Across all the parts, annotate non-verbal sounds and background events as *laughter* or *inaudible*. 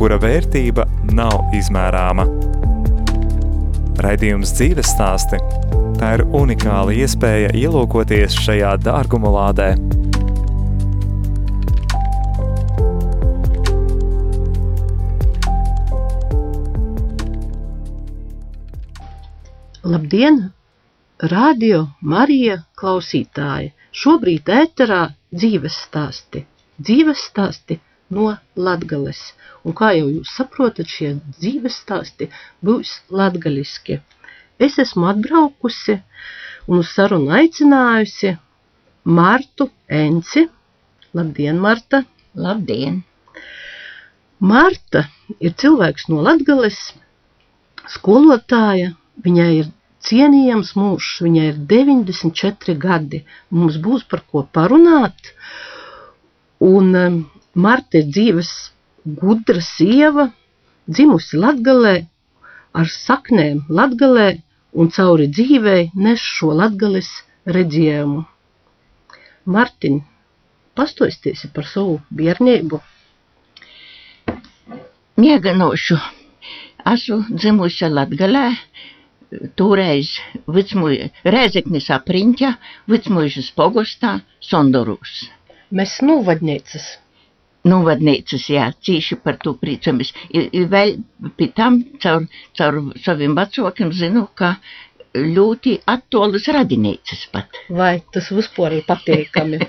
kura vērtība nav izmērāma. Raidījums dzīves stāsti – tā ir unikāla iespēja ielūkoties šajā dārguma lādē. Labdien, radio Marija klausītāji! Šobrīd ēterā dzīves stāsti, dzīves stāsti no Latgales. Un kā jau jūs saprotat, šie dzīves stāsti būs latgaliski. Es esmu atbraukusi un uz sarunu aicinājusi Martu Enci. Labdien, Marta! Labdien! Marta ir cilvēks no Latgales, skolotāja, Viņai ir cienījams mūžs, viņai ir 94 gadi. Mums būs par ko parunāt. Un um, Marta ir dzīves gudra sieva, dzimusi Latgalē, ar saknēm Latgalē un cauri dzīvei nes šo Latgales redzējumu. Martiņ, pastoisties par savu bērnību. Mieganošu. Esmu dzimusi Latgalē, toreiz Vicmuļa, Rēzeknis apriņķa, Vicmuļas pogostā, Sondorūs. Mēs novadniecas. Novadniecas, jā, cīši par to priecamies. I, vēl pie tam caur, caur saviem vecākiem zinu, ka ļoti attolas radinīcas pat. Vai tas vispār ir patīkami?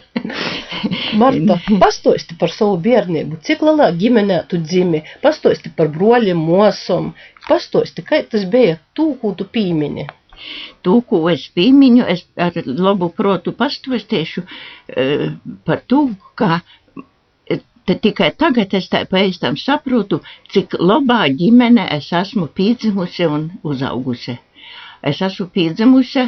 *laughs* Marta, pastosti par savu bērnību. Cik lielā ģimenē tu dzimi? Pastosti par broļiem, mosom. Pastosti, kā tas bija tū, ko tu pīmini? To, ko es piemiņu, es ar labu protu pastostiešu uh, par to, ka Tad tikai tagad es tā pēc saprotu, cik labā ģimene es esmu piedzimusi un uzaugusi. Es esmu piedzimusi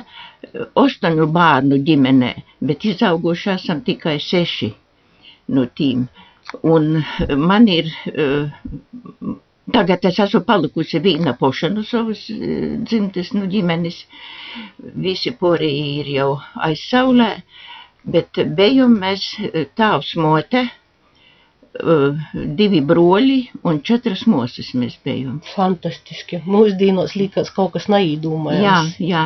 astoņu bērnu ģimenē, bet izauguši esam tikai seši no tīm. Un man ir uh, Tagad es esmu palikusi viena poša no savas dzimtes, no ģimenes. Visi porīgi ir jau aiz saulē, bet bijām mēs tāvs mote, divi broļi un četras mosas mēs bijām. Fantastiski. Mūsdienos liekas kaut kas neīdomājams. Jā, jā.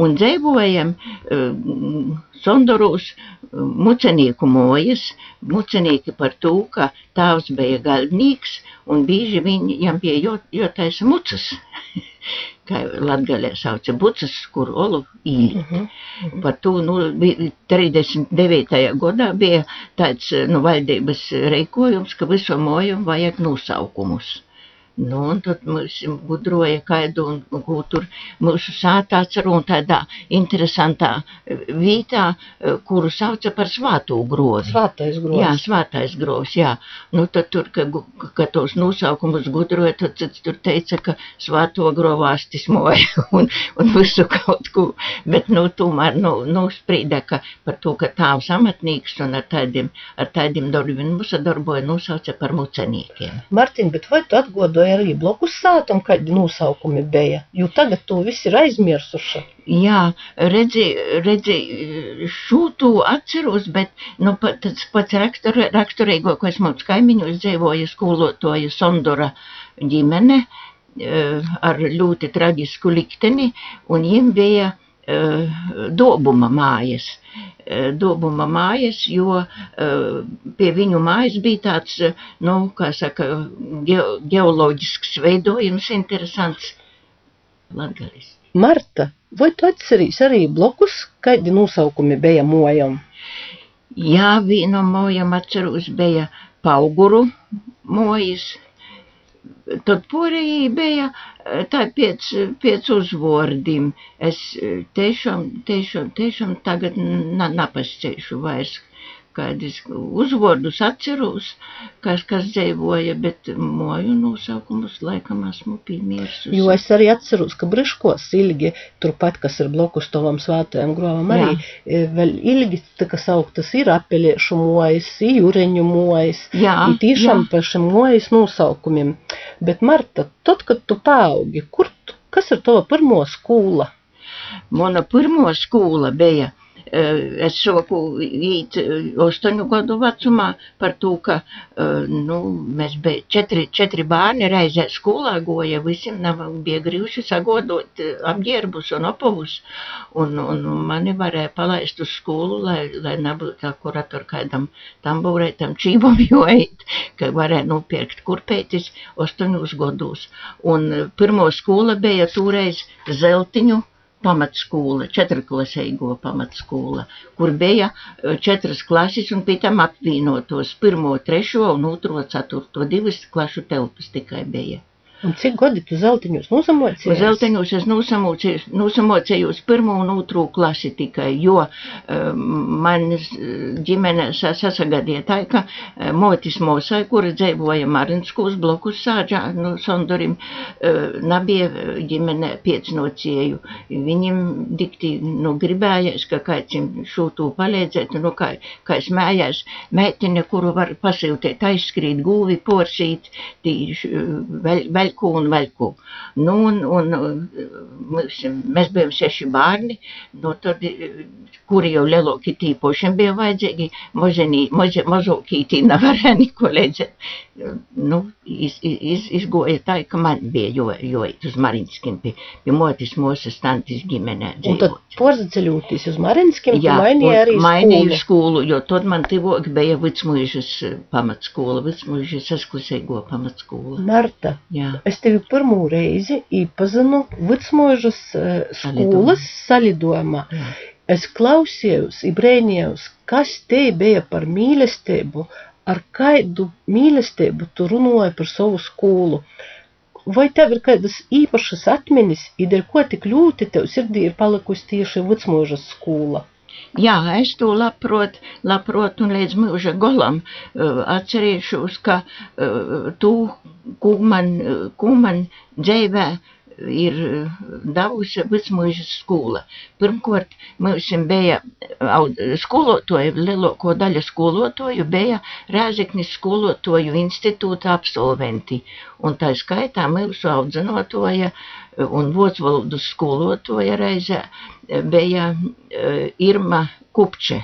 Un dzīvojam uh, Sondoros mucenieku mojas, mucenieki par to, ka tēvs bija galvenīgs un bieži viņam bija jotaisa mucas, *laughs* kā latgalē sauca bucas, kur olu īli. Uh -huh, uh -huh. Par to, nu, 39. gadā bija tāds, nu, valdības reikojums, ka viso mojumu vajag nosaukumus. Nu, un tad mums gudroja kaidu un, un ko tur mūsu sātā ceru un tādā interesantā vītā, kuru sauca par svāto grozi. Svātais grovs. Jā, svātais grovs, jā. Nu, tad tur, ka, ka tos nosaukumus gudroja, tad, tad tur teica, ka svāto grovāstis moja *laughs* un, un visu kaut ko. Bet, nu, tomēr, nu, nu sprīda, ka par to, ka tāvs amatnīgs un ar tādiem, ar tādiem darbiem mūsu darboja nosauca par muceniekiem. Martin, bet vai tu atgodoji vai arī blokus sātam, kādi nosaukumi bija, jo tagad to viss ir aizmirsuši. Jā, redzi, redzi, šūtu atceros, bet, nu, tas pats rakstur, raksturīgākais mums kaimiņos dzīvoja skolotoja Sondora ģimene eh, ar ļoti traģisku likteni, un viņiem bija uh, dobuma mājas. Uh, dobuma mājas, jo uh, pie viņu mājas bija tāds, nu, kā saka, ge geoloģisks veidojums interesants latgalis. Marta, vai tu atcerīs arī blokus, kādi nosaukumi bija mojam? Jā, viena mojam atceros bija pauguru mojas, tad porī bija tā pēc, pēc uzvārdiem. Es tiešām, tiešām, tiešām tagad napasceļšu vairs, kādus uzvārdus atceros, kas, kas dzīvoja, bet moju nosaukumus laikam esmu piemirsusi. Jo es arī atceros, ka Briškos ilgi, turpat, kas ir blokus tovam svētajam grovam, arī Jā. E, vēl ilgi tika sauktas ir apeliešu mojas, jūreņu mojas, Jā, ir tīšām par šiem mojas nosaukumiem. Bet Marta, tad, kad tu paaugi, kur kas ir tava pirmo skola? Mana pirmo skola bija es soku īt astoņu eh, gadu vecumā par to, ka, eh, nu, mēs bija četri, četri bērni reizē skolā goja, visiem nav bija grīvuši sagodot apģērbus un opavus, un, un mani varēja palaist uz skolu, lai, lai nebūtu tā, kur atur kādam tambūrētam čībam *laughs* joīt, ka varēja nopirkt kurpētis astoņus gadus. Un pirmo skola bija toreiz Zeltiņu pamatskola, četrklasīgo pamatskola, kur bija eh, četras klases un pēc tam apvienotos pirmo, trešo un otro, ceturto, divas klašu telpas tikai bija. Un cik gadi tu zeltiņus nosamocēji? Zeltiņus es nosamocējos pirmo un otro klasi tikai, jo um, man ģimene sasagadīja tā, ka uh, motis mūsai, kura dzīvoja Marinskos blokus sāģā, no nu, Sondorim, uh, nabija ģimene piecnocēju. Viņam dikti, nu, gribējās, ka kāds šūtū palīdzēt, nu, kā, kā es mējās, meitene, kuru var pasiltēt, aizskrīt, gūvi, porsīt, tī, vēl, vēl veļku un veļku. Nu, un, un mēs, mēs bijām seši bērni, nu, tad, kuri jau lielāki tīpošiem bija vajadzīgi, mazenī, maze, mazākītī nevarēja neko līdzēt. Nu, iz, iz, izgoja tā, ka man bija jo, jo uz Marinskim, pie, pie motis mūsu stantis ģimenē. Un tad porzaceļūtīs uz Marinskim, Jā, mainīja arī mainīju skolu, jo tad man tivok bija Vicmuižas pamatskola, Vicmuižas asklusīgo pamatskola. Marta. Jā es tevi pirmo reizi iepazinu Vicmožas uh, skolas salidojumā. Es klausījos, brēnījos, kas te bija par mīlestību, ar kādu mīlestību tu runāji par savu skolu. Vai tev ir kādas īpašas atmiņas, ir ko tik ļoti tev sirdī ir palikusi tieši Vicmožas skola? Jā, es to labprot, labprot un līdz mūža golam uh, atcerīšos, ka uh, tu, ko man, uh, ko man dzīvē ir devusi vismūža skola. Pirmkārt, mums bija skolotoju, lielāko daļu skolotoju bija Rēzeknis skolotoju institūta absolventi. Un tā skaitā mūsu audzinotoja un vocvalodu skolotoja reizē bija Irma Kupče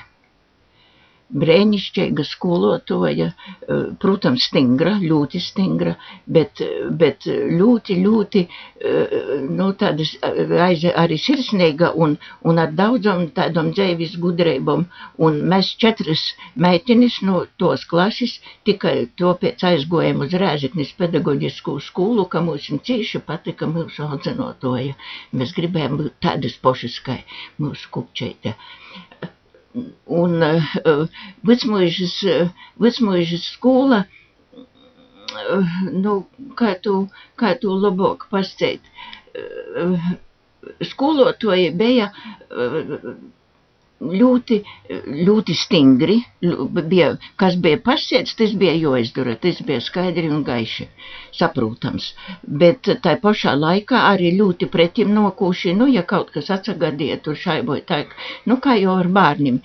brēnišķīga skolotoja, eh, protams, stingra, ļoti stingra, bet, bet ļoti, ļoti, eh, nu, tādas aiz, arī sirsnīga un, un ar daudzam tādam dzēvis gudrībam. Un mēs četras meitenes no tos klases tikai to pēc aizgojam uz Rēziknis pedagoģisku skolu, ka mums cīši patika mūsu audzinotoja. Mēs gribējām būt tādas pošas, kā mūsu kupčeite un uh, vecmožas, vecmožas skola, uh, nu, kā tu, kā tu labāk pasēt, uh, skolotoji bija uh, ļoti, ļoti stingri, bija, kas bija pasiets, tas bija jāizdara, tas bija skaidri un gaiši, saprotams. Bet tā pašā laikā arī ļoti pretim nokūši, nu, ja kaut kas atsagadīja tur šaiboja tā, nu, kā jau ar bērniem,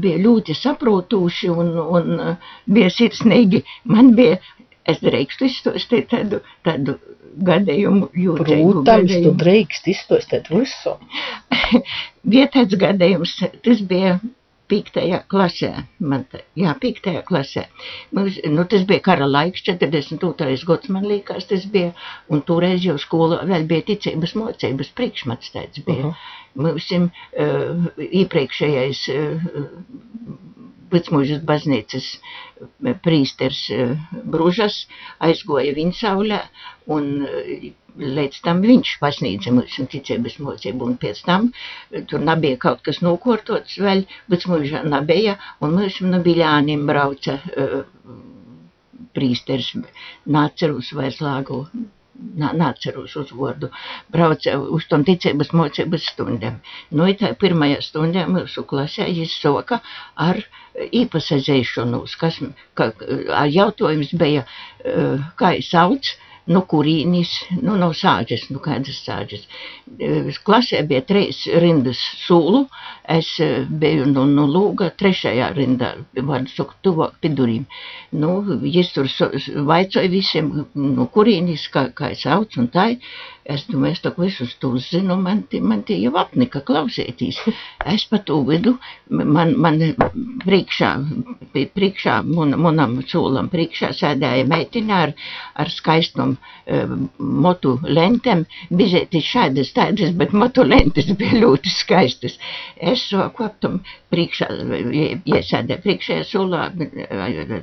bija ļoti saprotoši un, un bija sirsnīgi. Man bija, es drīkstu izstostīt tādu, tādu gadījumu jūtīgu. Protams, gadījumu. tu drīkst izstostīt visu. *laughs* tāds gadījums, tas bija piektajā klasē. Man tā, jā, piektajā klasē. Mums, nu, tas bija kara laiks, 42. gads, man liekas, tas bija. Un toreiz jau skola vēl bija ticības mocības priekšmats tāds bija. Uh -huh. Mums uh, iepriekšējais uh, Vecmūžas baznīcas prīsters uh, Bružas aizgoja viņsaulē un uh, līdz tam viņš pasniedza mums ticības mocību, un pēc tam eh, tur nebija kaut kas nokortots vēl, bet mūžā nebija, un mums no Biļāniem brauca prīsters, nācerus vairs lāgu nā, nāceros uzvārdu, brauca uz tom ticības mocības stundām. Nu, tā pirmajā stundā mūsu klasē viņš soka ar īpasazēšanos, kas, ka, jautājums bija, kā es sauc, no kurīnis, nu, no sāģes, nu, kādas sāģes. Klasē bija trīs rindas sūlu, es biju no, no lūga trešajā rindā, vārdu saku, tuvāk pidurīm. Nu, es tur vaicoju visiem, no kurīnis, kā, kā es sauc un tā, Es domāju, es tā visus to zinu, man, man tie jau apnika klausētīs. Es pa to vidu, man, man priekšā, priekšā, man, manam cūlam priekšā sēdēja meitiņā ar, ar skaistum uh, motu lentēm, bizēti šādas tādas, bet motu lentes bija ļoti skaistas. Es soku ap tam priekšā, iesēdē priekšējā sulā,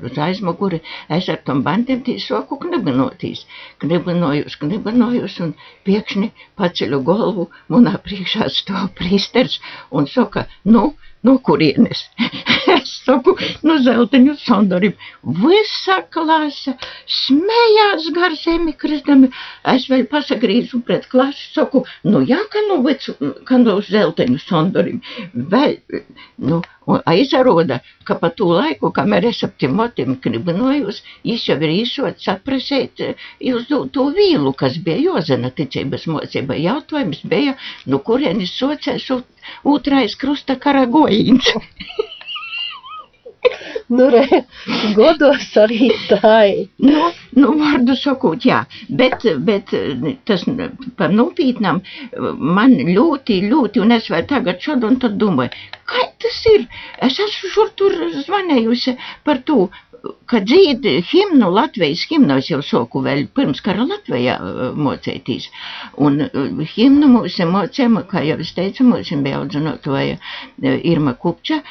uz aizmuguri, es ar tam bandiem tī soku knibinotīs, knibinojus, knibinojus, un Pēkšņi paceļu galvu, manā priekšā stāv prīsters un saka, nu, no kurienes? *laughs* es saku, no zeltaņu sandarim. Visa klase smējās gar zemi krizdami. Es vēl pasagrīzu pret klasi, saku, nu jā, ka no, vecu, ka no zeltaņu sandarim. Vēl, nu, aizaroda, ka pa tū laiku, kamēr es ap tiem motim kribinojos, viņš jau ir īsot saprasēt uz to, to vīlu, kas bija jozana ticības mocība. Jautājums bija, nu kurienes socēs otrais krusta karagojīns. *laughs* nu, re, godos arī tā ir. Nu, nu, vārdu sakot, jā, bet, bet tas par nopietnām man ļoti, ļoti, un es vēl tagad šad un tad domāju, kā tas ir? Es esmu šur tur zvanējusi par to, kad dzīd himnu, Latvijas himnu, es jau soku vēl pirms kara Latvijā uh, mocētīs. Un uh, himnu mums mocēma, kā jau es teicu, mums bija audzinotoja uh, Irma Kupča,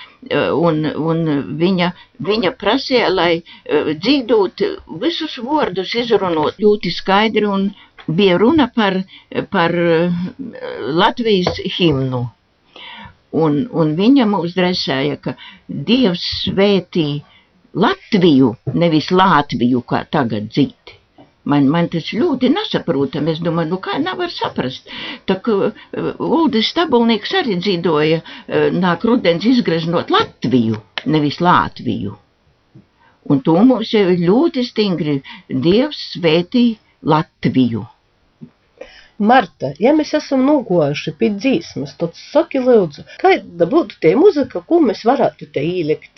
un, un viņa, viņa prasīja, lai dzīdot visus vārdus izrunot ļoti skaidri, un bija runa par, par Latvijas himnu. Un, un viņa mūs dresēja, ka Dievs svētīja Latviju, nevis Latviju, kā tagad dzīt. Man, man tas ļoti nesaprotam. Es domāju, nu kā nevar saprast. Tā kā uh, Uldis Stabulnieks arī dzīvoja, uh, nāk rudens izgreznot Latviju, nevis Latviju. Un to mums jau ļoti stingri. Dievs svētī Latviju. Marta, ja mēs esam nogojuši pie dzīsmas, tad saki lūdzu, kāda būtu tie muzika, ko mēs varētu te ielikt?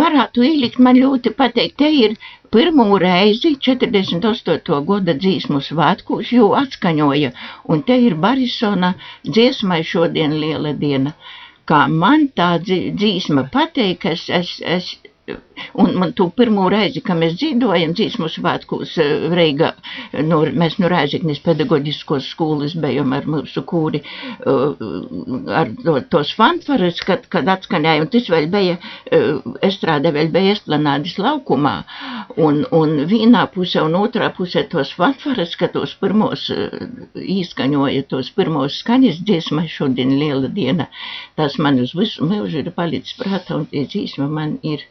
Varētu ielikt, man ļoti pateikt, te ir pirmo reizi 48. gada dzīsmu svētkos, jo atskaņoja, un te ir Barisona dziesmai šodien liela diena. Kā man tā dzīsma pateik, es, es, es Un man tu pirmo reizi, kad mēs dzīvojam dzīsmu svētkos eh, Reigā, nu, mēs no Rēziknis pedagoģiskos skolas bijām ar mūsu kūri, eh, ar to, tos fanfaras, kad, kad atskanēja, un tas vēl bija, eh, estrāde vēl bija esplanādes laukumā, un, un vienā pusē un otrā pusē tos fanfaras, ka tos pirmos īskaņoja, tos pirmos skaņas dziesmai šodien liela diena, tas man uz visu mūžu ir palicis prātā, un tie dziesma man ir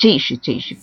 cīši, cīši.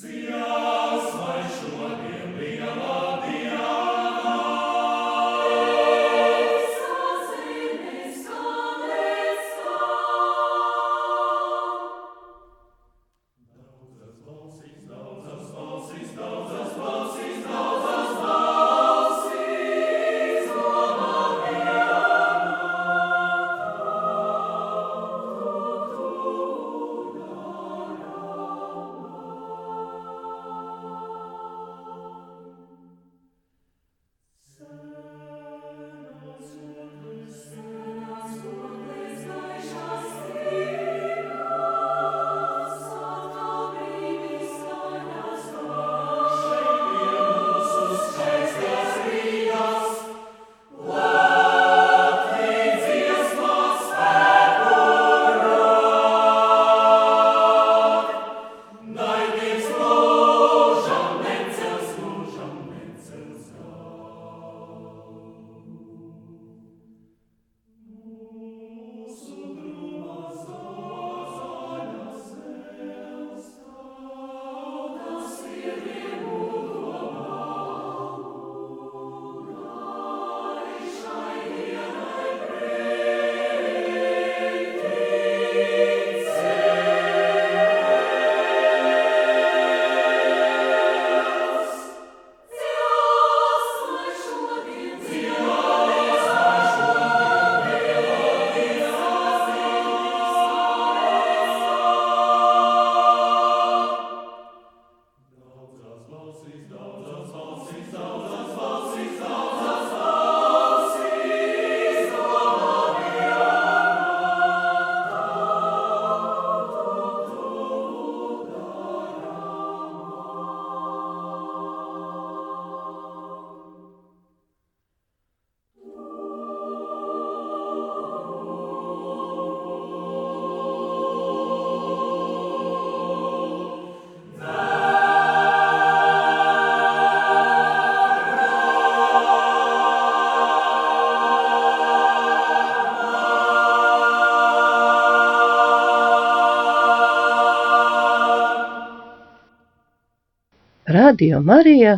Radio Marija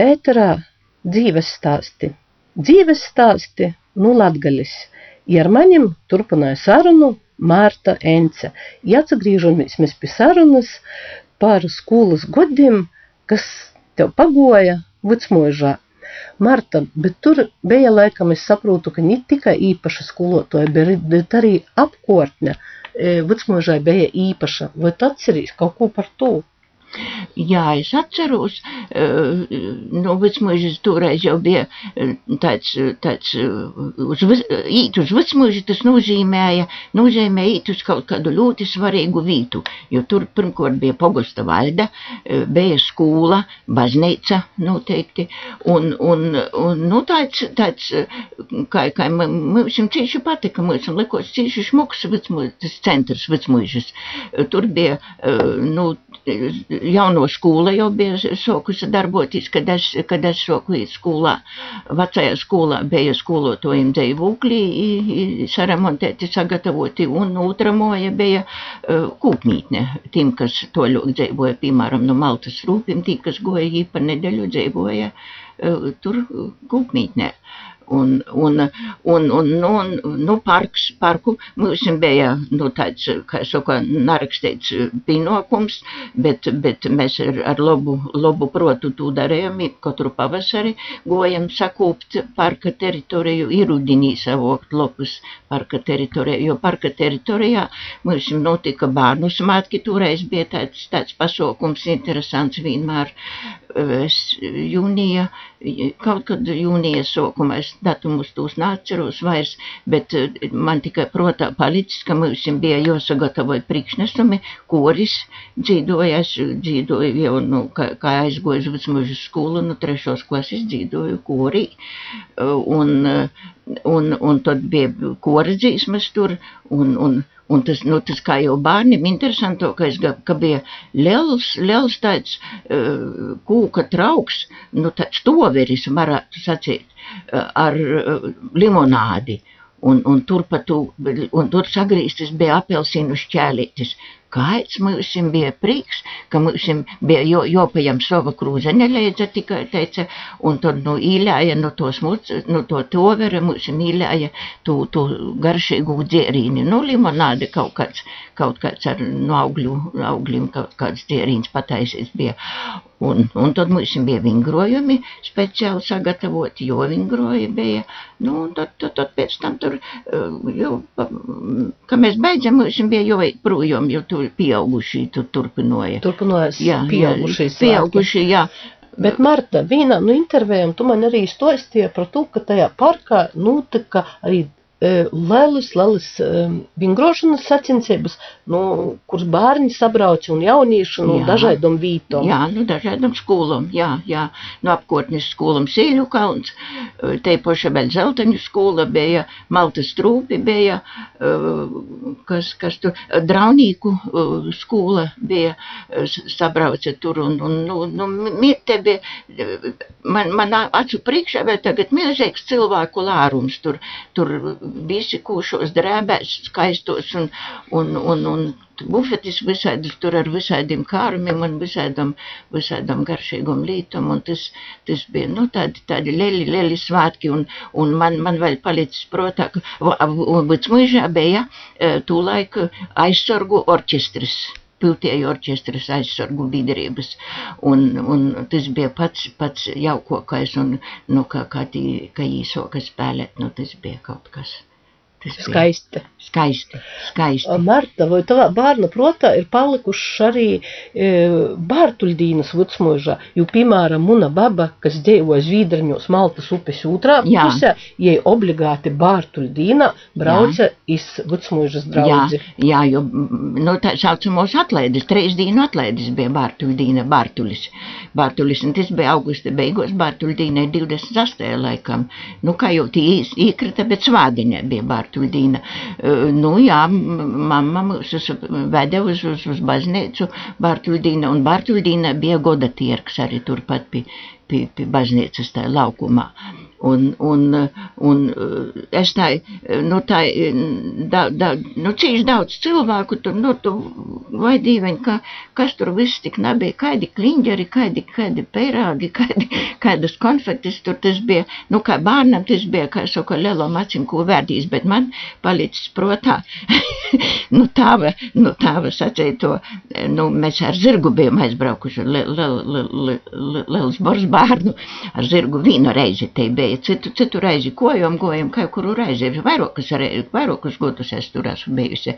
ēterā dzīves stāsti. Dzīves stāsti nu latgaļas. I ar manim turpināja sarunu Mārta Ence. Ja atgriežamies mēs pie sarunas par skolas godiem, kas tev pagoja Vucmožā. Marta, bet tur bija laikam, es saprotu, ka ne tikai īpaša skolotāja, bet arī apkārtne Vucmožai bija īpaša. Vai tu atceries kaut ko par to? Jā, es atceros, nu, vecmūžas toreiz jau bija tāds, tāds, uz, īt uz vecmūžu tas nozīmēja, nozīmē īt uz kaut kādu ļoti svarīgu vītu, jo tur pirmkārt bija pogosta valda, bija skola, baznīca noteikti, un, un, un nu, tāds, tāds, kā, kā mums cīši patika, mums likos cīši šmuks vecmūžas, tas centrs vecmūžas, tur bija, nu, jauno skola jau bija sokusi darboties, kad es, kad es soku skolā. Vecajā skolā bija skolotājiem dzīvokļi saremontēti, sagatavoti, un otra moja bija uh, kūpmītne. Tiem, kas to ļoti dzīvoja, piemēram, no Maltas rūpim, tī, kas goja īpa nedēļu dzīvoja uh, tur kūpmītnē. Uh, Un, un, un, un, nu, nu, parks, parku mums bija nu, tāds, kā saka, narakstīts pienākums, bet, bet mēs ar, ar labu, labu protu to darījām. Katru pavasari gojam sakūpt parka teritoriju, irudinī savākt lopus parka teritorijā, jo parka teritorijā mums notika bērnu svētki, toreiz bija tāds, tāds pasaukums interesants vienmēr jūnija, kaut kad jūnija sākumā, es datumus tos neatceros vairs, bet man tikai protā palicis, ka mums bija jāsagatavoja priekšnesumi, koris dzīvoja, es dzīvoju jau, nu, kā, kā aizgoju uz mūžu skolu, nu, trešos klases dzīvoju korī, un, un, un tad bija kora dzīsmas tur, un, un, Un tas, nu, tas kā jau bērniem interesantākais, ka bija liels, liels tāds uh, kūka trauks, nu, tāds toveris, varētu sacīt, uh, ar uh, limonādi. Un, un tur tu, un tur sagrīstas bija apelsīnu šķēlītis. Kāds mums bija prieks, ka mums bija jo, jopajam sava krūze neļēdza tikai teica, un tad nu īļāja no to smuts, no to tovera mums īļāja tu, tu garšīgu dzērīni, nu limonādi kaut kāds, kaut kāds ar no augļu, augļiem kaut kāds dzērīns pataisīts bija. Un, un tad mums bija vingrojumi speciāli sagatavoti, jo vingroji bija, nu, un tad, tad, tad pēc tam tur, jau, ka mēs beidzam, mums bija jau projām, jo tur pieaugušī tur turpinoja. Turpinojas jā, pieaugušī. Jā, pieaugušī, jā. Bet, Marta, vienā no intervijām tu man arī stostīja par to, ka tajā parkā notika arī lielas, lielas vingrošanas sacensības, nu, kuras bērni sabrauc un jaunieši no nu, dažādām vītām. Jā, nu, dažādām skolām, jā, jā, no apkārtnes skolām Sīļu kalns, te paša vēl Zeltaņu skola bija, Maltas trūpi bija, kas, kas tur, Draunīku skola bija, sabrauca tur un, un, nu, nu, te bija, man, man acu priekšā vēl tagad milzīgs cilvēku lārums tur, tur visi kūšos drēbēs, skaistos un, un, un, un bufetis visādus tur ar visādiem kārumiem un visādam, visādam garšīgam lītam, un tas, tas bija, nu, tādi, tādi lieli, lieli svētki, un, un man, man vēl palicis protā, ka, mūžā bija tūlaik aizsargu orķestris piltēju orķestras aizsargu biedrības. Un, un tas bija pats, pats jaukākais, un, nu, kā, kā, tī, kā īsoka spēlēt, nu, tas bija kaut kas. Skaisti. Skaisti. Skaisti. Marta, vai tavā bērna protā ir palikušas arī e, Bārtuļdīnas vecmožā? Jo, piemēram, muna baba, kas dzīvo Zvīdraņos Maltas upes otrā Jā. pusē, jai obligāti Bārtuļdīna brauca iz vecmožas draudzi. Jā, jā, jo, nu, tā saucamos atlaides, trīs dienu atlaides bija Bārtuļdīna, Bārtulis. Bārtulis, un tas bija augusta beigos, Bārtuļdīnai 28. laikam. Nu, kā jau tī īkrita, bet svādiņā bija Bārtuļdīna. Bārtuļdīna. Nu, jā, mamma mūs veda uz, uz, uz baznīcu Bārtuļdīna, un Bārtuļdīna bija goda tirks arī turpat pie, pie, pie baznīcas tajā laukumā. Un, un, un es tā, nu tā, da, da, nu cīši daudz cilvēku tur, nu tu, vai dīveņi, ka, kas tur viss tik nebija, kādi kliņģeri, kādi, kādi pērāgi, *laughs* kādi, kādas konfektis tur tas bija, nu kā bērnam tas bija, kā saka, lielo macim, ko vērdīs, bet man palicis protā, *laughs* nu tāva, nu tāva sacēja to, nu mēs ar zirgu bijām aizbraukuši, liels bors bērnu, ar zirgu vīnu reizi te bija gāja, citu, citu reizi kojam, gojam, kā kuru reizi, vairākas, vairākas gadus es tur esmu bijusi,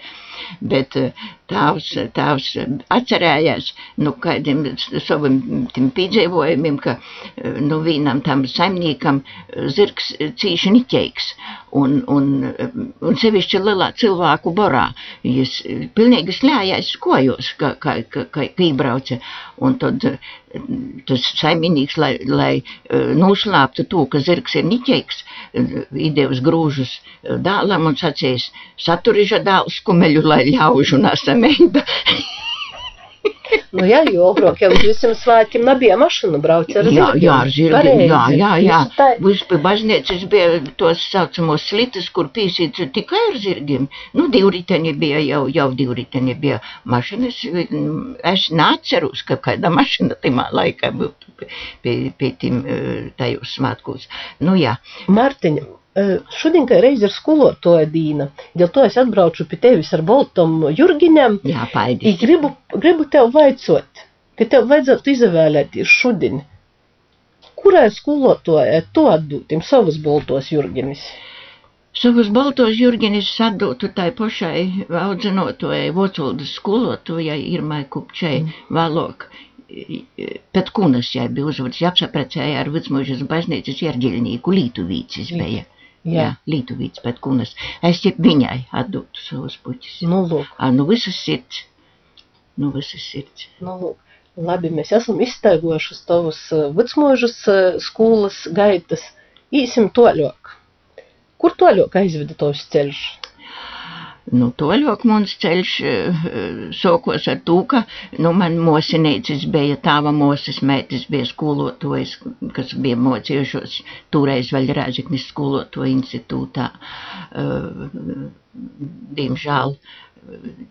bet eh, tāvs, tāvs atcerējās, nu, kādiem saviem tim piedzīvojumiem, ka, eh, nu, vienam tam saimniekam eh, zirgs cīši niķeiks, un, un, un sevišķi lielā cilvēku borā, jis pilnīgi slējās kojos, kā, kā, kā, kā iebrauca, un tad tas saimnieks, lai, lai noslēptu to, ka zirgs ir niķeiks, idejas grūžus dālam un sacīs, saturiža dāls kumeļu, lai ļaužu nasamēda. *laughs* nu, jā, jo agrāk jau uz visiem svētkiem nebija mašīna brauc ar jā, jā, ar zirgiem, jā, jā, jā. Uz pie baznīcas bija tos saucamos slitas, kur pīsīts tikai ar zirgiem. Nu, divriteņi bija, jau, jau divriteņi bija mašīnas. Es neatceros, ka kāda mašīna timā laikā būtu pie, pie, pie tim eh, tajos svētkos. Nu, jā. Martiņa, Šodien, kā reiz ir skolotāja dīna, dēļ to es atbraucu pie tevis ar Boltom Jurgiņam. Jā, paidis. Gribu, gribu tev vaicot, ka tev vajadzētu izvēlēties šodien, kurai skolotāja tu atdūtim savus Boltos Jurginis? Savus baltos jurginis atdotu tai pašai audzinotojai, vocoldas skolotājai Irmai Kupčai mm. vēlāk. Pēc kunas jai bija uzvads, jāapsaprecēja ar Vicmožas baznīcas ierģiļnīku Lītuvīcis bija. Mm. Jā, jā Lītuvīts pēc kunas. Es jau viņai atdotu savus puķus. Nu, lūk. A, nu, visas sirds. Nu, visas sirds. Nu, lūk. Labi, mēs esam izstaigojuši tavus vecmožas skolas gaitas. Īsim toļok. Kur toļok aizveda tos ceļš? Nu, toļok mums ceļš sokos ar to, ka, nu, man mosinīcis bija tāva mosas meitas, bija skolotojas, kas bija mocījušos toreiz vēl Rāžiknis skoloto institūtā. Diemžēl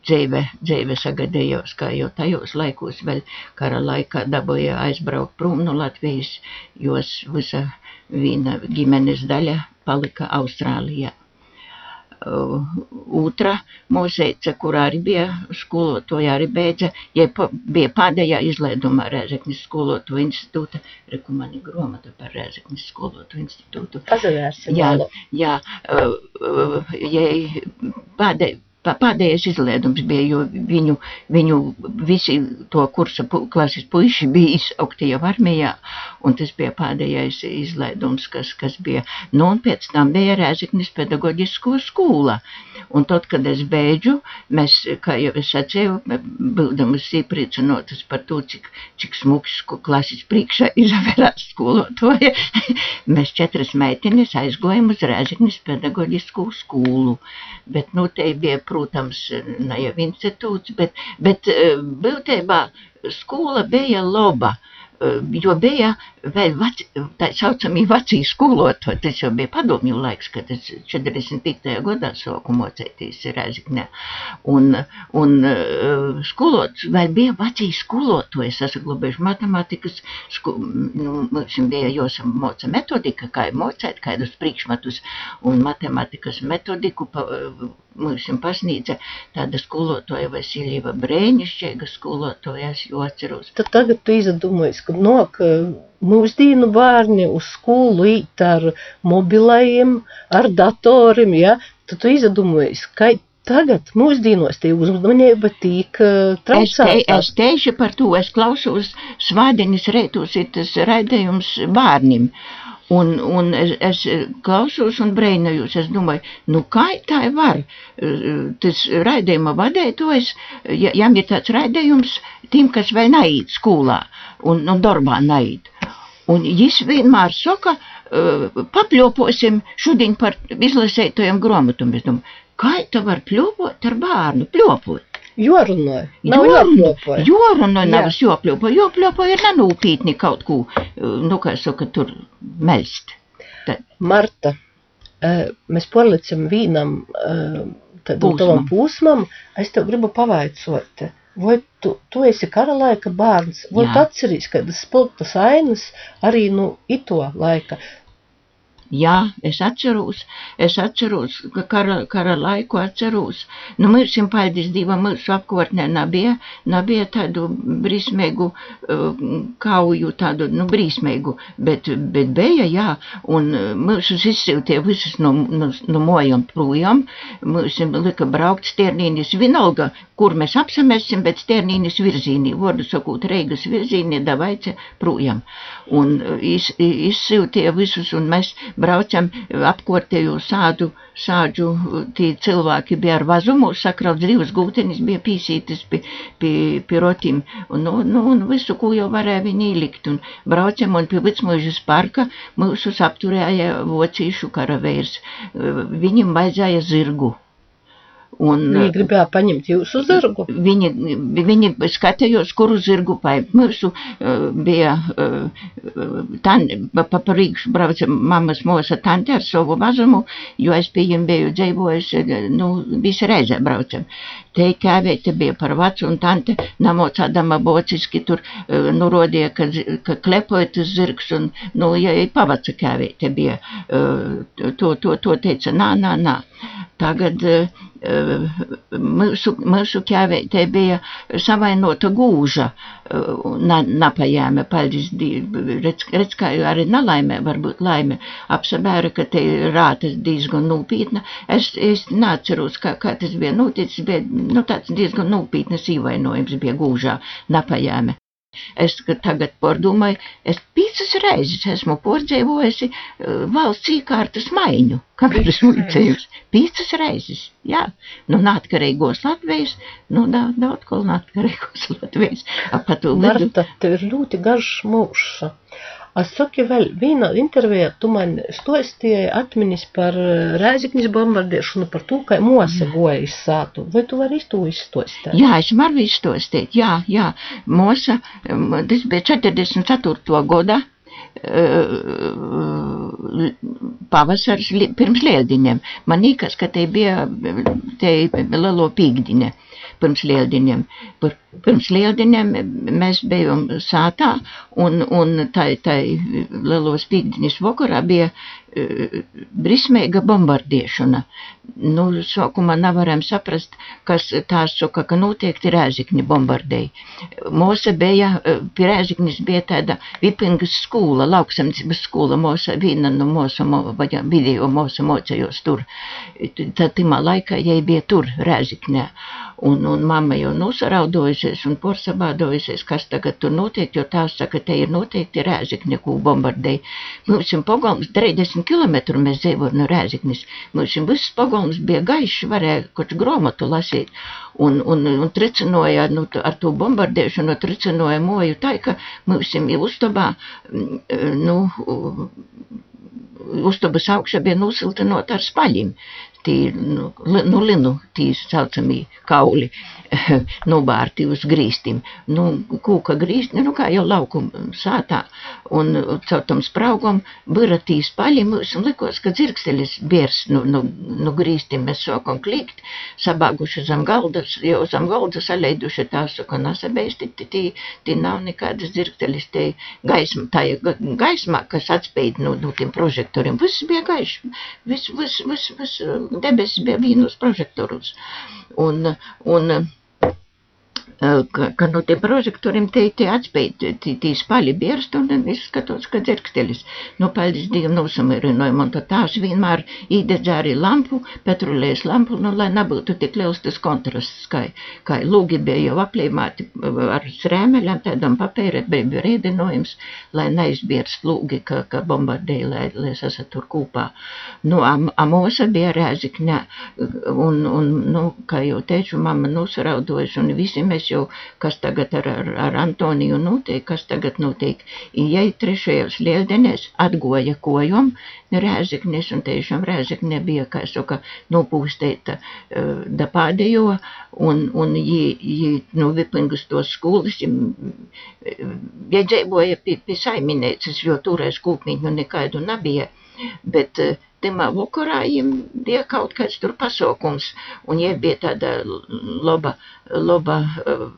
dzīve, dzīve sagadījos, kā jau tajos laikos vēl kara laikā dabūja aizbraukt prom no Latvijas, jos visa viena ģimenes daļa palika Austrālijā otra mūzeica, kurā arī bija skolotoja, arī beidza, ja bija pēdējā izlaidumā Rēzeknis skolotu institūta, reku mani gromata par Rēzeknis skolotu institūtu. Pazavērsim. Jā, jā, ja pēdējā Pēdējais izlaidums bija, jo viņu, viņu visi to kursa pu, klases puiši bija izsaukti jau armijā, un tas bija pēdējais izlaidums, kas, kas bija. Nu, un pēc tam bija Rēziknis pedagoģisko skola. Un tad, kad es beidžu, mēs, kā jau es sacīju, būdamas iepriecinotas par to, cik, cik smuks klases priekšā izavērās skolotoja, *laughs* mēs četras meitenes aizgojam uz Rēziknis pedagoģisko skolu. Bet, nu, te bija protams, ne jau institūts, bet, bet eh, būtībā skola bija laba. Eh, jo bija vēl vac, tā saucamie vecī skolotāji, tas jau bija padomju laiks, kad es 45. gadā sāku mocēties Rēziknē. Un, un uh, skolots, vēl bija vecī skolotāji, es esmu glabējuši matemātikas, sku, nu, mums bija jāsamoca metodika, kā mocēt, kādus priekšmetus, un matemātikas metodiku pa, mums pasniedza tāda skolotāja Vasiljeva brēnišķīga skolotāja, es jau atceros. Tad tagad tu izdomājies, ka nok mūsdienu bērni uz skolu īt ar mobilajiem, ar datoriem, ja, tad tu izdomājies, ka tagad mūsdienos tie uzmanība tīk uh, traucēta. Es, te, es teikšu par to, es klausos svādiņas reitos ir tas raidījums bērnim. Un, un es, es klausos un breinojos, es domāju, nu kā tā var? Tas raidījuma vadētājs, ja, jām ir tāds raidījums tiem, kas vēl neiet skolā un, un darbā neiet. Un viņš vienmēr saka, papļoposim šodien par izlasētojiem grāmatām. Es domāju, kā tā var pļopot ar bērnu? Pļopot. Jorunāja. Nav jopļopoja. Jorunāja, nav jopļopoja. Jopļopoja ir nenūpītni kaut ko, nu, kā saka, tur melst. Tad Marta, eh, mēs palicam vīnam eh, tādam tavam pūsmam. Es tev gribu pavaicot, vai tu, tu esi kara laika bērns, vai Jā. tu atceries kādas spilgtas ainas arī no ito laika? Jā, es atceros, es atceros, ka kara, kara laiku atceros. Nu, mirsim paldies Dievam, mūsu apkārtnē nebija, nebija tādu brīsmīgu uh, kauju, tādu, nu, brīsmīgu, bet, bet bija, jā, un uh, mūsus izsiltie visus no, no, no mojām projām, mūsim lika braukt sternīnis vienalga, kur mēs apsamēsim, bet sternīnis virzīnī, vārdu sakot, Reigas virzīnī, davaice projām. Un uh, iz, izsiltie visus, un mēs braucam apkārtējo sādu, sāģu, tie cilvēki bija ar vazumu, sakraut dzīves gūtenis, bija pīsītis pie, pie, pie rotim, un, nu, nu, un visu, ko jau varēja viņi ielikt, un braucam, un pie Vicmuižas parka mūsus apturēja vocīšu karavērs, viņam vajadzēja zirgu. Un, Viņi gribēja paņemt jūsu zirgu. Viņi, viņi skatījās, kuru zirgu paņemt. Mūsu uh, bija uh, tan, pa, pa priekšu brauca mammas mosa tante ar savu vazumu, jo es pie viņiem biju dzīvojis, nu, visu reizi braucam. Te kāvēte bija par vecu, un tante namocādama bociski tur uh, nurodīja, ka, ka klepoja tas zirgs, un, nu, ja pavaca kāvēte bija, uh, to, to, to teica, nā, nā, nā. Tagad uh, mūsu, mūsu ķēvētē bija savainota gūža, na, napajēme, paldies, redz, redz, kā arī nelaimē, varbūt laime, apsabēra, ka te rātas diezgan nūpītna. Es, es neatceros, kā, kā tas bija noticis, bet, nu, tāds diezgan nūpītnas īvainojums bija gūžā, napajēme. Es tagad pārdomāju, es piecas reizes esmu pārdzīvojusi uh, valsts īkārtas maiņu, kāpēc es muļcējos. Piecas reizes, jā. Nu, neatkarīgos Latvijas, nu, daudz, daudz ko neatkarīgos *laughs* Latvijas. Marta, tev ir ļoti garš mūžs. Es saku, vēl vienā intervijā tu man stostīji atminis par eh, Rēziknis bombardēšanu, par to, kā mosa goja iz sātu. Vai tu vari to izstostīt? Jā, es varu izstostīt, jā, jā. Mosa, um, tas bija 44. gada eh, pavasars li- pirms lieldiņiem. Man liekas, ka te bija te lielo pīkdiņa pirms lieldiņiem. Pir, pirms lieldiņiem mēs bijām sātā, un, un tai, tai lielos pīkdiņas vakarā bija brismīga bombardēšana. Nu, sākumā nevaram saprast, kas tā saka, ka noteikti rēzikņi bombardēja. Mūsa bija, eh, pie rēziknis bija tāda vipingas skola, lauksamcības skola, mūsa, viena no mūsu, vai video mūsu mocējos tur. Tad timā laikā jai bija tur rēzikņē. Un, un mamma jau nosaraudojusies un porsabādojusies, kas tagad tur notiek, jo tā saka, te ir noteikti rēzikņi, ko bombardēja. Mums ir pagalms 30 km mēs dzīvojam no rēziknis. Mums viss pagalms bija gaišs, varēja kaut gromatu lasīt. Un, un, un tricinoja, nu, ar to bombardēšanu tricinoja moju tā, ka mums ir uztabā, nu, uztabas augšā bija nusiltinot ar spaļiem. Tī, nu, nu, linu, tī saucamī kauli, *laughs* nobārti uz grīstim. Nu, kūka grīsti, nu, kā jau laukum sātā. Un caur tam spraugam bija tī spaļi, mums likos, ka dzirkstelis biers, nu, nu, nu grīstim mēs sākam klikt, sabāguši zem galdas, jau zem galdas saleiduši tā, saka, nasabēsti, tī, tī nav nekādas dzirkstelis, te gaisma, tā ir ga- gaismā, kas atspēj no, no tiem prožektoriem. Viss bija gaišs, viss, viss, viss, viss debesis bija vīnus prožektorus. Un, un ka, ka no tiem prožektoriem te, te atspēj, tī, tī spaļi bierst, un es skatos, ka dzirkstelis. Nu, paldies Dievam, nosamirinājumu, un tad tās vienmēr īdedzē arī lampu, petrolējas lampu, nu, lai nebūtu tik liels tas kontrasts, kā, kā lūgi bija jau aplīmāti ar srēmeļām, tādam papēra bija rēdinojums, lai neizbierst lūgi, ka, ka bombardēja, lai, lai es esat tur kūpā. Nu, am, amosa bija rēzikņā, un, un, nu, kā jau teicu, mamma nosaraudojas, un visi mēs jau, kas tagad ar, ar, ar Antoniju notiek, kas tagad notiek. Ja trešajos lieldienēs atgoja kojom rēziknis, un tiešām rēzikne bija, kā saka, nopūstēta uh, da pādējo, un, un jī, jī, nu, vipingus tos skolas, ja dzīvoja pie, pie saiminēcas, jo toreiz kūpmīņu nekādu nebija. Bet uh, timā vakarā viņam bija kaut kāds tur pasaukums, un ja bija tāda laba, laba uh,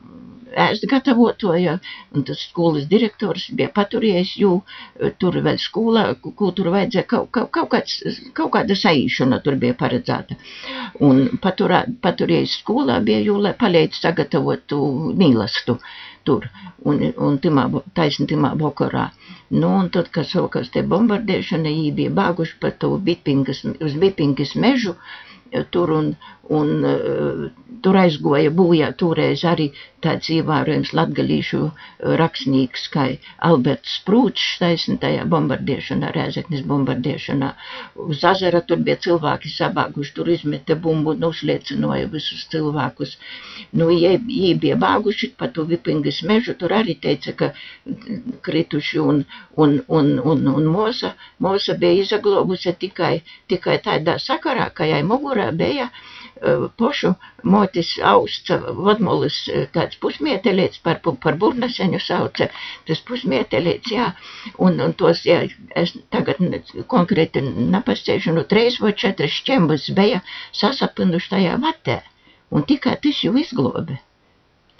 ēst gatavotoja, un tas skolas direktors bija paturējis, jo tur vēl skolā, ko tur vajadzēja, kaut, kaut, kaut, kāds, kaut kāda saīšana tur bija paredzēta. Un paturā, paturējis skolā bija, jo, lai palīdz sagatavotu mīlastu tur, un, un timā, taisni timā vakarā. Nu, un tad, kad sākās te bombardēšana, viņi bija bāguši pa to Bipingas, uz Bipingas mežu, tur un, un uh, tur aizgoja būjā toreiz arī tāds ievērojams latgalīšu eh, rakstnieks kā Alberts Sprūčs taisni tajā bombardēšanā, Rēzeknis bombardēšanā. Uz azara tur bija cilvēki sabāguši, tur izmeta bumbu un uzliecinoja visus cilvēkus. Nu, jie bija bāguši pa to Vipingas mežu, tur arī teica, ka krituši un, un, un, un, un Mosa, Mosa bija izaglobusi tikai, tikai tādā sakarā, ka jai mugurā bija uh, pošu motis austs vadmolis tāds pusmietelīts par, par burnaseņu sauca, tas pusmietelīts, jā, un, un tos, jā, es tagad konkrēti napasēšu, nu, treis vai četras šķembas bija sasapinuši tajā vatē, un tikai tas jau izglobe,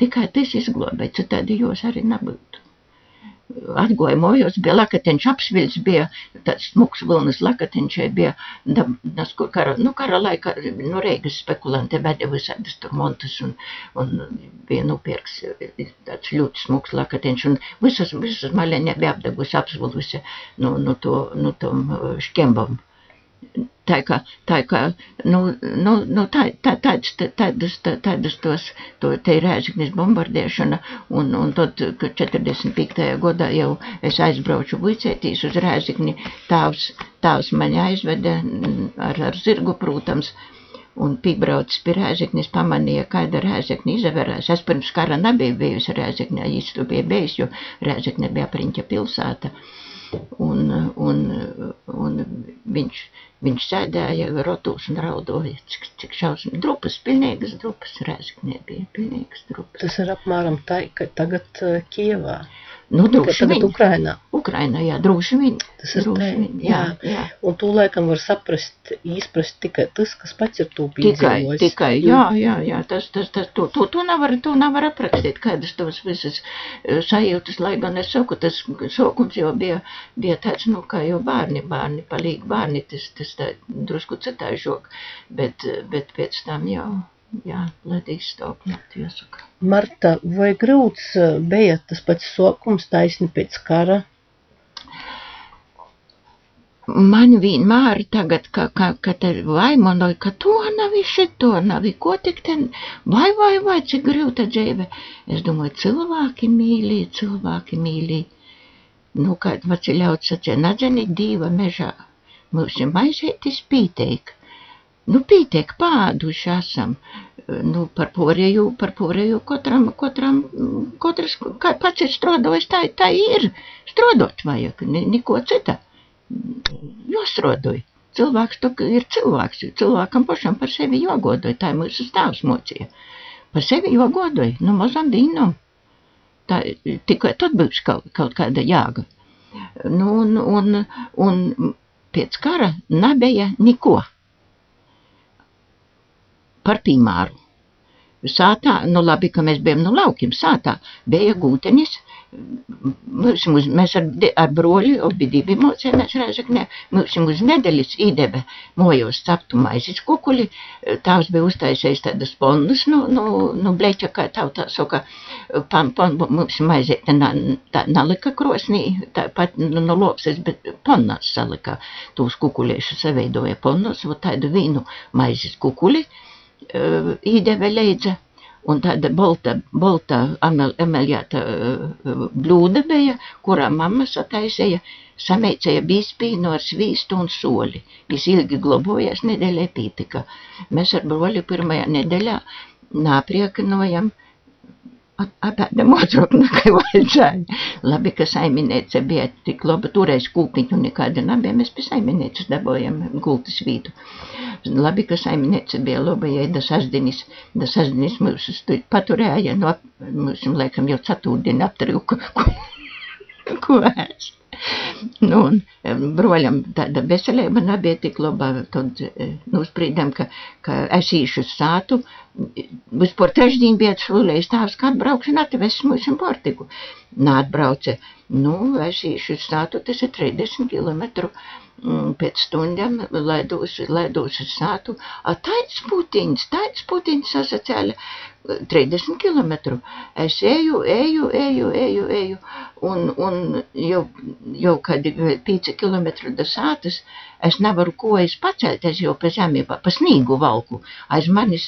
tikai tas izglobe, citādi jūs arī nebūtu atgoja mojos, bija lakateņš apsviļs, bija tāds smuks vilnas lakateņš, bija, da, tas, kur kara, nu, kara laika, nu, Reigas spekulanti veda visādas tur montas un, un bija nupirks tāds ļoti smuks lakateņš un visas, visas maļaņa bija apdegusi, apsvilusi, nu, nu, to, nu, tom šķembam tā kā, tā kā, nu, nu, nu tā, tā, tādas, tādas, tādas tos, to, te ir Rēziknis bombardēšana, un, un tad, kad 45. gadā jau es aizbrauču buicētīs uz Rēzikni, tāvs, tāvs mani aizveda ar, ar zirgu, protams, un piebraucis pie Rēzeknis, pamanīja, kāda Rēzekni izaverās. Es pirms kara nebiju bijusi Rēzeknē, īsti tu bija bijis, jo Rēzekne bija priņķa pilsēta. Un, un, un viņš, Viņš sēdēja rotos un raudoja, cik, cik šausmīgi. Drupas, pilnīgas drupas, Rēzaknē bija pilnīgas drupas. Tas ir apmēram tā, ka tagad uh, Kievā. Nu, droši tagad vien. Ukrainā. Ukrainā, jā, droši vien. Tas ir droši vien, jā, jā. Un tu laikam var saprast, izprast tikai tas, kas pats ir to Tikai, piedzīvojis. tikai, jā, jā, jā, tas, tas, tas, to, to, to nevar, to nevar aprakstīt, kādas tavas visas eh, sajūtas, lai gan es saku, tas sokums jau bija, bija tāds, nu, kā jau bērni, bērni, palīgi bērni, tas, tas tā drusku citāžok, bet, bet pēc tam jau, jā, ledīs stāvokļi, jāsaka. Marta, vai grūts uh, bija tas pats sokums taisni pēc kara? Man vienmēr tagad, ka, ka, ka te vaimonoja, ka to nav, šito nav, ko tik ten, vai, vai, vai, cik grūta dzīve. Es domāju, cilvēki mīlī, cilvēki mīlī. Nu, kā vaciļauts sacīja, nadzeni dīva mežā. Ir maizētis pīteik. Nu, pīteik pāduši esam. Nu, par porēju, par porēju katram, katram, katrs, kā pats ir strādājis, tā, tā ir. Strādāt vajag, ne, neko cita jāsrodoja. Cilvēks to ir cilvēks, cilvēkam pašam par sevi jogodoja, tā ir mūsu stāvs mocīja. Par sevi jogodoja, nu mazam dīnam. Tā, tikai tad būs kaut, kaut kāda jāga. Nu, un, un, un pēc kara nebija neko. Par piemēru. Sātā, nu labi, ka mēs bijām no laukiem, sātā bija gūtenis, Mums, uz, mēs ar, ar broļu, abi divi mocēnās Rēzaknē, mums uz nedēļas īdebe mojos ceptu maizes kukuli, tās bija uztaisējis tādas ponnas, nu, nu, nu bleķa, kā tautā saka, pan, pan, mums maizēta na, tā nalika krosnī, tāpat nu, no lopses, bet ponnās salika, tūs kukuliešus saveidoja ponnas, vo tādu vīnu maizes kukuli, īdebe leidza un tāda bolta, bolta emeliēta uh, blūda bija, kurā mamma sataisīja, sameicēja bispīnu ar svīstu un soli. Viņš ilgi globojās, nedēļā pītika. Mēs ar broļu pirmajā nedēļā nāpriekinojam apēdam otrāk nekā vajadzēja. Labi, ka saiminēce bija tik laba, toreiz kūpiņu nekāda nebija, mēs pie saiminēces dabojam gultas vītu. Labi, ka saiminēce bija laba, ja da sazdinis, da sazdinis mūs paturēja, no mūs, laikam, jau ceturtdienu aptrūka, *laughs* ko ēst. Nu, un broļam tāda veselība nebija tik laba, tad nusprīdam, ka, ka es īšu sātu. Vispār trešdien bija šulējis tāvs, kā atbraukšu un atvests mums portiku. Nātbrauce. Nu, es īšu sātu, tas ir 30 km Mm, pēc stundām ledūs, ledūs uz sātu. A tāds putiņš, tāds putiņš sasacēla 30 km. Es eju, eju, eju, eju, eju, un, un jau, jau kad 5 km do sātas, es nevaru kojas pacelt, es jau pa zemi, pa, pa snīgu valku. Aiz manis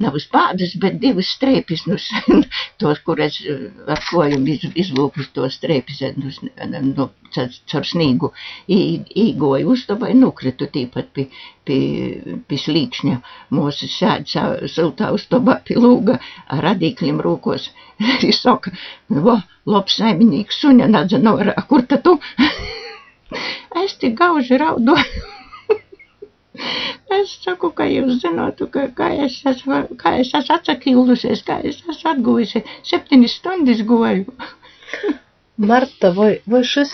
nav uz pādas, bet divas streipis, nu, *laughs* tos, kur es ar kojum iz, izlūku tos streipis, nu, nu, caur snīgu, īgoju uztabai, nukritu tīpat pi, pi, pi slīkšņa. Mūsu sēd siltā uztabā pi lūga ar radīkļiem rūkos. *laughs* Viņš saka, vo, labs saimnieks, suņa nadza norā, kur ta tu? *laughs* es tik gauži raudu. *laughs* es saku, ka jūs zinātu, ka, kā es esmu, kā es esmu atsakīlusies, kā es esmu atguvusi, septiņas stundas goju. Marta, vai, vai šis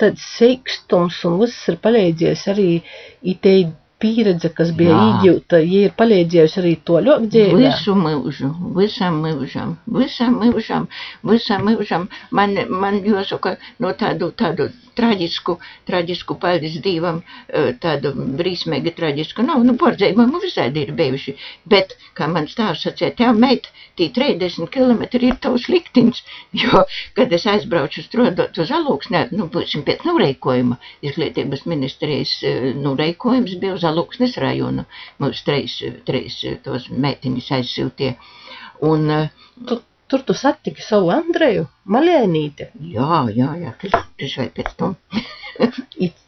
tāds seikstums un viss ir palīdzies arī itei pieredze, kas bija Jā. iegūta, ja ir palīdzējusi arī to ļoti dzīvē? Visu mūžu, visam mūžam, visam mūžam, visam mūžam. Man, man jāsaka, no tādu, tādu traģisku, traģisku paldies Dievam, e, tādu brīsmīgi traģisku nav, nu, pordzējumi mums visādi ir bijuši, bet, kā man stāvs sacīja, tev meit, tī 30 km ir tavs liktiņš, jo, kad es aizbraucu strādāt uz alūksnē, nu, būsim pēc nureikojuma, izglītības ministrijas e, nureikojums bija uz Alūksnes rajonu. Mums treis, treis tos meitiņas aizsiltie. Un, tu, tur tu satiki savu Andreju Malēnīti. Jā, jā, jā, tas, tas vai pēc tam. *laughs* it,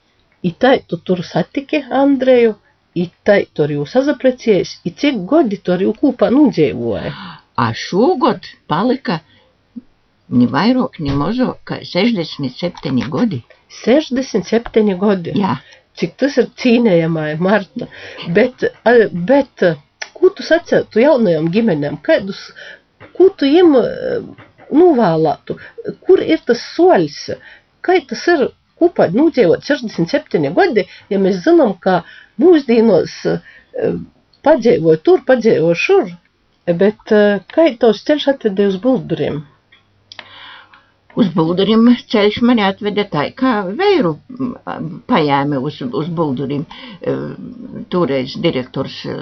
itai tu tur satiki Andreju, itai tur jūs sazapreciējis, i cik godi tur jau kūpā nudzīvoja? A šogod palika ni vairāk, ni mazāk, kā 67 godi. 67 godi? Jā cik tas ir cīnējamai, Marta. Bet, bet ko tu sacētu jaunajām ģimenēm? Kādus, ko tu jiem novēlētu? Kur ir tas soļs? Kā tas ir kopā nodzīvot 67 gadi, ja mēs zinām, ka mūsdienos padzīvoja tur, padzīvoja šur, bet kā tos ceļš atvedīja uz bulduriem? Uz buldurim ceļš mani atveda tā, kā vēru pajēma uz, uz buldurim. E, toreiz direktors e,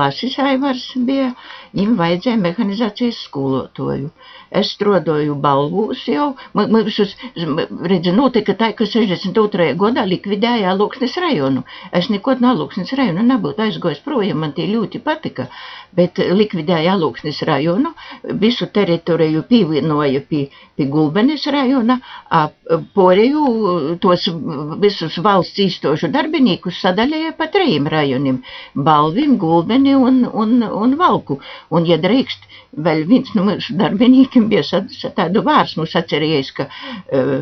Lasis Aivars bija, viņam vajadzēja mehanizācijas skolotoju. Es strodoju balvūs jau, man visus, redzi, notika tā, ka 62. gadā likvidēja Lūksnes rajonu. Es nekot no Lūksnes rajonu nebūtu aizgojis projām, man tie ļoti patika, bet likvidēja Lūksnes rajonu, visu teritoriju pievienoja pie, pie Gulbas Gulbenes rajona, porēju tos visus valsts īstošu darbinīkus sadalīja pa trījiem rajoniem - Balvim, Gulbeni un, un, un Valku. Un, ja drīkst, vēl viens no mūsu darbinīkiem bija tādu vārsmu sacerējis, ka uh,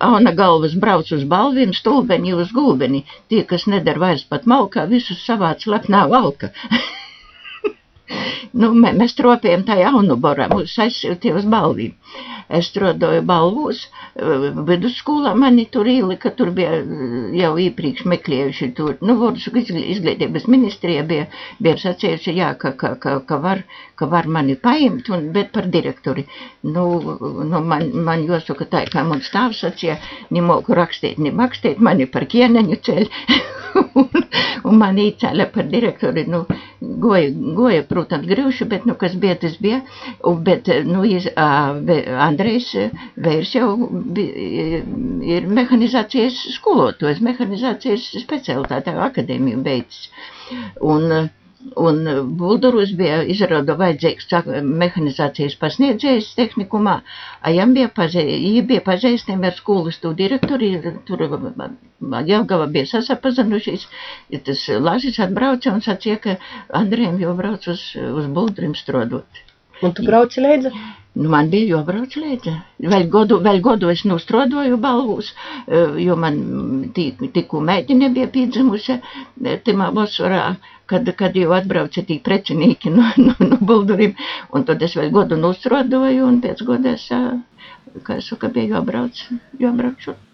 Auna galvas brauc uz balviem, stulbeni uz gulbeni. Tie, kas nedara vairs pat malkā, visus savāc lepnā valka. *laughs* nu, mēs tropējam tā jaunu borā, mūs aizsiltie uz balvīm. Es strādāju balvos, vidusskolā mani tur ielika, tur bija jau iepriekš meklējuši tur, nu, Vorsu izglītības ministrija bija, bija sacījuši, jā, ka, ka, ka, ka, var, ka var mani paimt, un, bet par direktori. Nu, nu man, man jāsaka tā, kā man stāvs sacīja, nemoku rakstīt, nemakstīt, mani par kieneņu ceļ. *laughs* un, un man īcēla par direktori, nu, goja, goja, protams, grūši, bet, nu, kas bija, tas bija, bet, nu, iz, uh, Andrejs eh, Vērs jau eh, ir mehanizācijas skolotājs, mehanizācijas specialitāte akadēmiju beidzis. Un, un Bulduros bija izrāda vajadzīgs mehanizācijas pasniedzējs tehnikumā, a jām bija, paze, bija pazīstami ar skolas tu direktori, tur Jelgava bija sasapazinušies, tas Lāsis atbrauca un sacīja, ka Andrejam jau brauc uz, uz Buldurim strodot. Un tu brauci līdzi? Nu, man bija jābrauc līdzi. Vēl godu, vēl godu es nostrodoju balvūs, eh, jo man tikko meitene bija piedzimusi eh, timā vasarā, kad, kad jau atbrauca tī precinīki no, no, no buldurim. Un tad es vēl godu nostrodoju un pēc goda es, eh, kā es saka, bija jābrauc, jābrauc šur.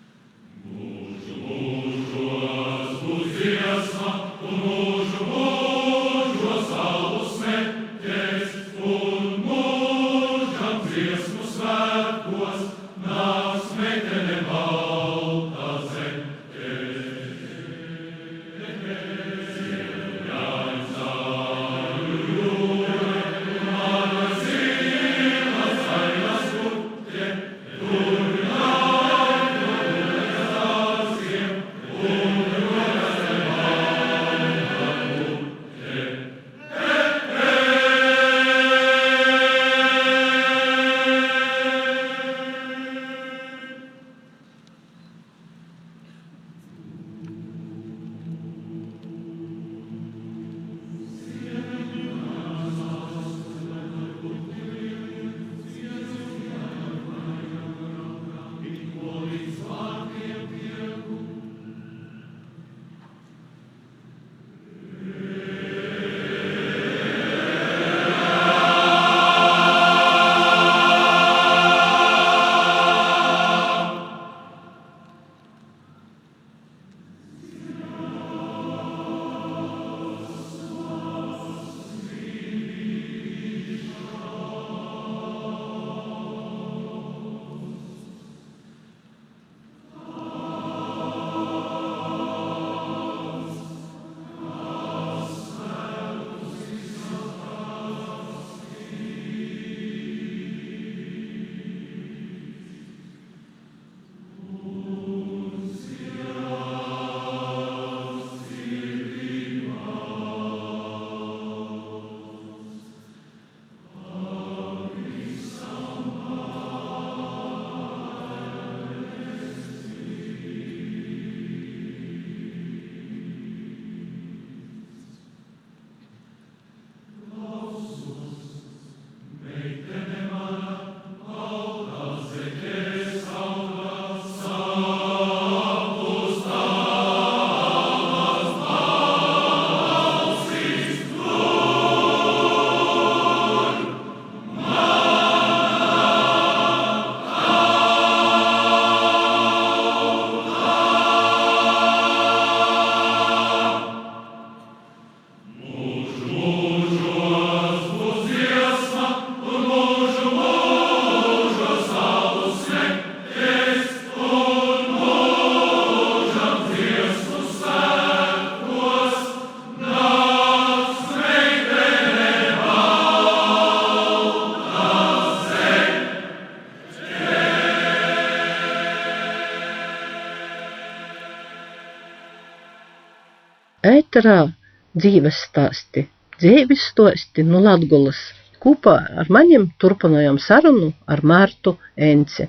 Ēterā dzīves stāsti, dzīves stāsti no Latgulas. Kopā ar maniem turpinājām sarunu ar Mārtu Ence.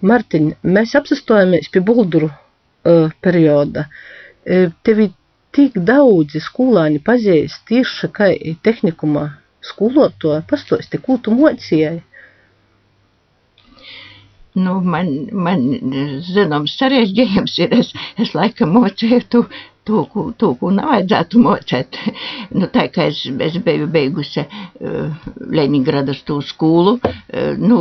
Martiņ, mēs apsastojamies pie Bulduru uh, perioda. Uh, tevi tik daudzi skolāni pazīst tieši kā tehnikumā skolotāja. Pastāsti, ko tu mocījai? Nu, man, man zināms, sarežģījums ir. Es, es laikam mocēju to, to, ko nevajadzētu mocēt. Nu, tā kā es, es biju beigusi uh, Leņņģeradas to skolu, uh, nu,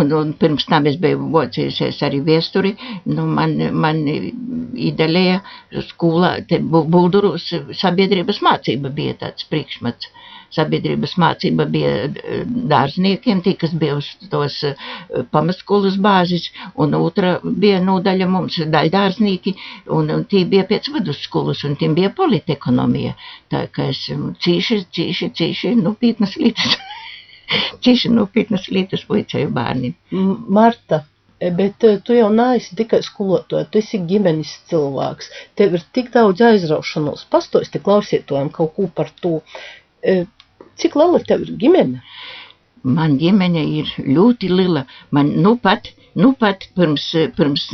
un, un pirms tam es biju mocījusies arī viesturi, nu, man, man ideja skolā, te Bulduros sabiedrības mācība bija tāds priekšmats. Uh, sabiedrības mācība bija eh, dārzniekiem, tie, kas bija uz tos eh, pamatskolas bāzes, un otra bija nodaļa mums daļdārznieki, un, tie bija pēc vidusskolas, un tiem bija politekonomija. Tā kā es cīši, cīši, cīši, nopietnas lietas, *laughs* cīši nopietnas lietas puicēju bērniem. Marta. E, bet tu jau neesi tikai skolotāja, tu esi ģimenes cilvēks. Tev ir tik daudz aizraušanos. Pastosti klausītājiem kaut ko par to. Cik liela tev ir ģimene? Man ģimene ir ļoti liela. Man nu pat, nu pat pirms, pirms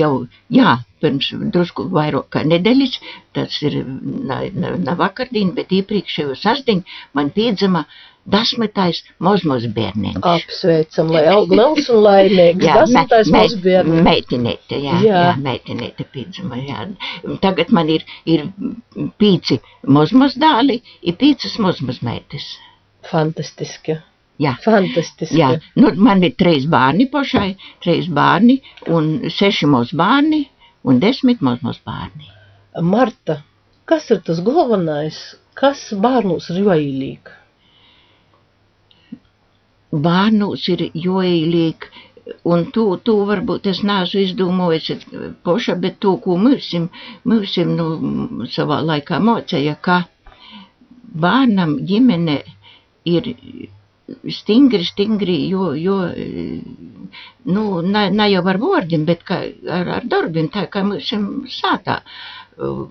jau, jā, pirms drusku vairāk kā nedēļas, tas ir ne, vakardien, bet iepriekšējo sasdiņ, man piedzima desmitais mazmaz bērniņš. Apsveicam, lai *laughs* aug liels un laimīgs. jā, desmitais me, me, bērniņš. Meitenīte, jā, jā. jā meitenīte piedzima, jā. Tagad man ir, ir pīci mazmaz dāli, ir pīcas mazmaz meitas. Fantastiski. Jā, fantastiski. Jā, nu, man ir trīs bērni pašai, trīs bērni un seši mūsu bērni un desmit mazmaz bērni. Marta, kas ir tas galvenais, kas bērnus ir joīlīgi? Bērnus ir joīlīgi, un tu, tu varbūt es neesmu izdomājis poša, bet to, ko mūsim, mūsim, nu, savā laikā mocēja, ka bērnam ģimene ir stingri, stingri, jo, jo nu, ne, ne jau ar vārdiem, bet kā, ar, ar darbiem, tā kā mums sātā,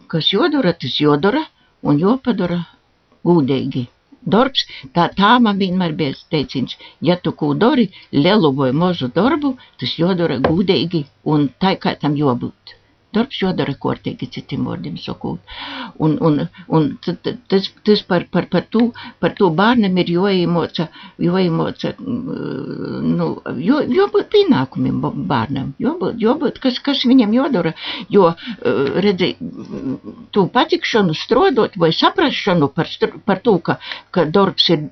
kas jodara, tas jodara un jopadara gūdīgi darbs, tā, tā man vienmēr bija teiciens, ja tu ko dari, lielu vai mazu darbu, tas jodara gudīgi un tā kā tam jābūt darbs jādara kārtīgi, citiem vārdiem sakot. Un, un, un tas, tas par, par, par, to, par to bērnam ir jāiemoca, jāiemoca, mm, nu, jo, jābūt pienākumiem bērnam, jābūt, jābūt kas, kas viņam jādara, jo, eh, redzi, to patikšanu strodot vai saprašanu par, par to, ka, ka darbs ir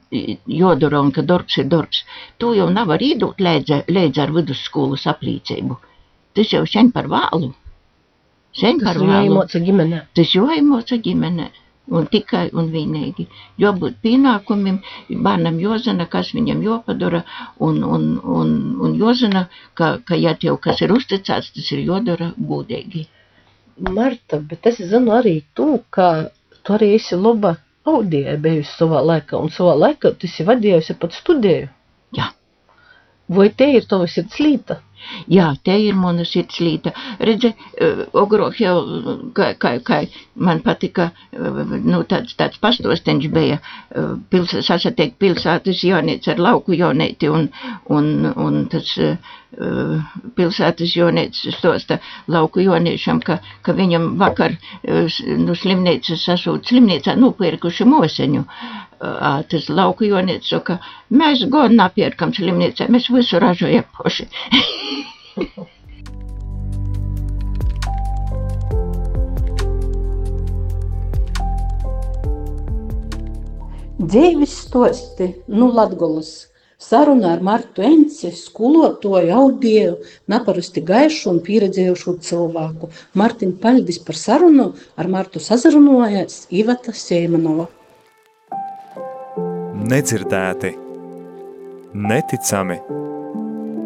jādara un ka darbs ir darbs, to jau nav arī dot līdz ar vidusskolas aplīcību. Tas jau sen par vēlu. Sen par vēlu. jāiemāca ģimenē. Tas jāiemāca ģimenē. Un tikai un vienīgi. Jābūt pienākumiem, bērnam jāzina, kas viņam jāpadara, un, un, un, un jāzina, ka, ka ja tev kas ir uzticēts, tas ir jādara godīgi. Marta, bet es zinu arī to, ka tu arī esi laba audija bijusi savā laikā, un savā laikā tu esi vadījusi pat studēju. Jā. Vai te ir tava sirds līta? Jā, te ir mana sirds līta. Redzi, Ogoroh jau, kā, kā, kā man patika, nu, tāds, tāds pastosteņš bija, pils, sasatiek pilsētas jaunīts ar lauku jaunīti, un, un, un tas pilsētas jaunīts stosta lauku jauniešam, ka, ka viņam vakar, nu, slimnīcas sasūt, slimnīcā nopirkuši moseņu tas lauku jonīts saka, mēs gan napierkam slimnīcā, mēs visu ražojam paši. *laughs* *laughs* Dzīves stosti. Nu Latgolas. Saruna ar Martu Enci, skolotoju, audio, naparasti gaišu un pieredzējušu cilvēku. Martin Paļdis par sarunu. Ar Martu sazarunojās Ivata Seimanova nedzirdēti, neticami,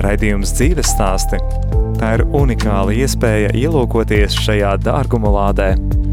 Raidījums dzīves stāsti – tā ir unikāla iespēja ielūkoties šajā dārguma lādē –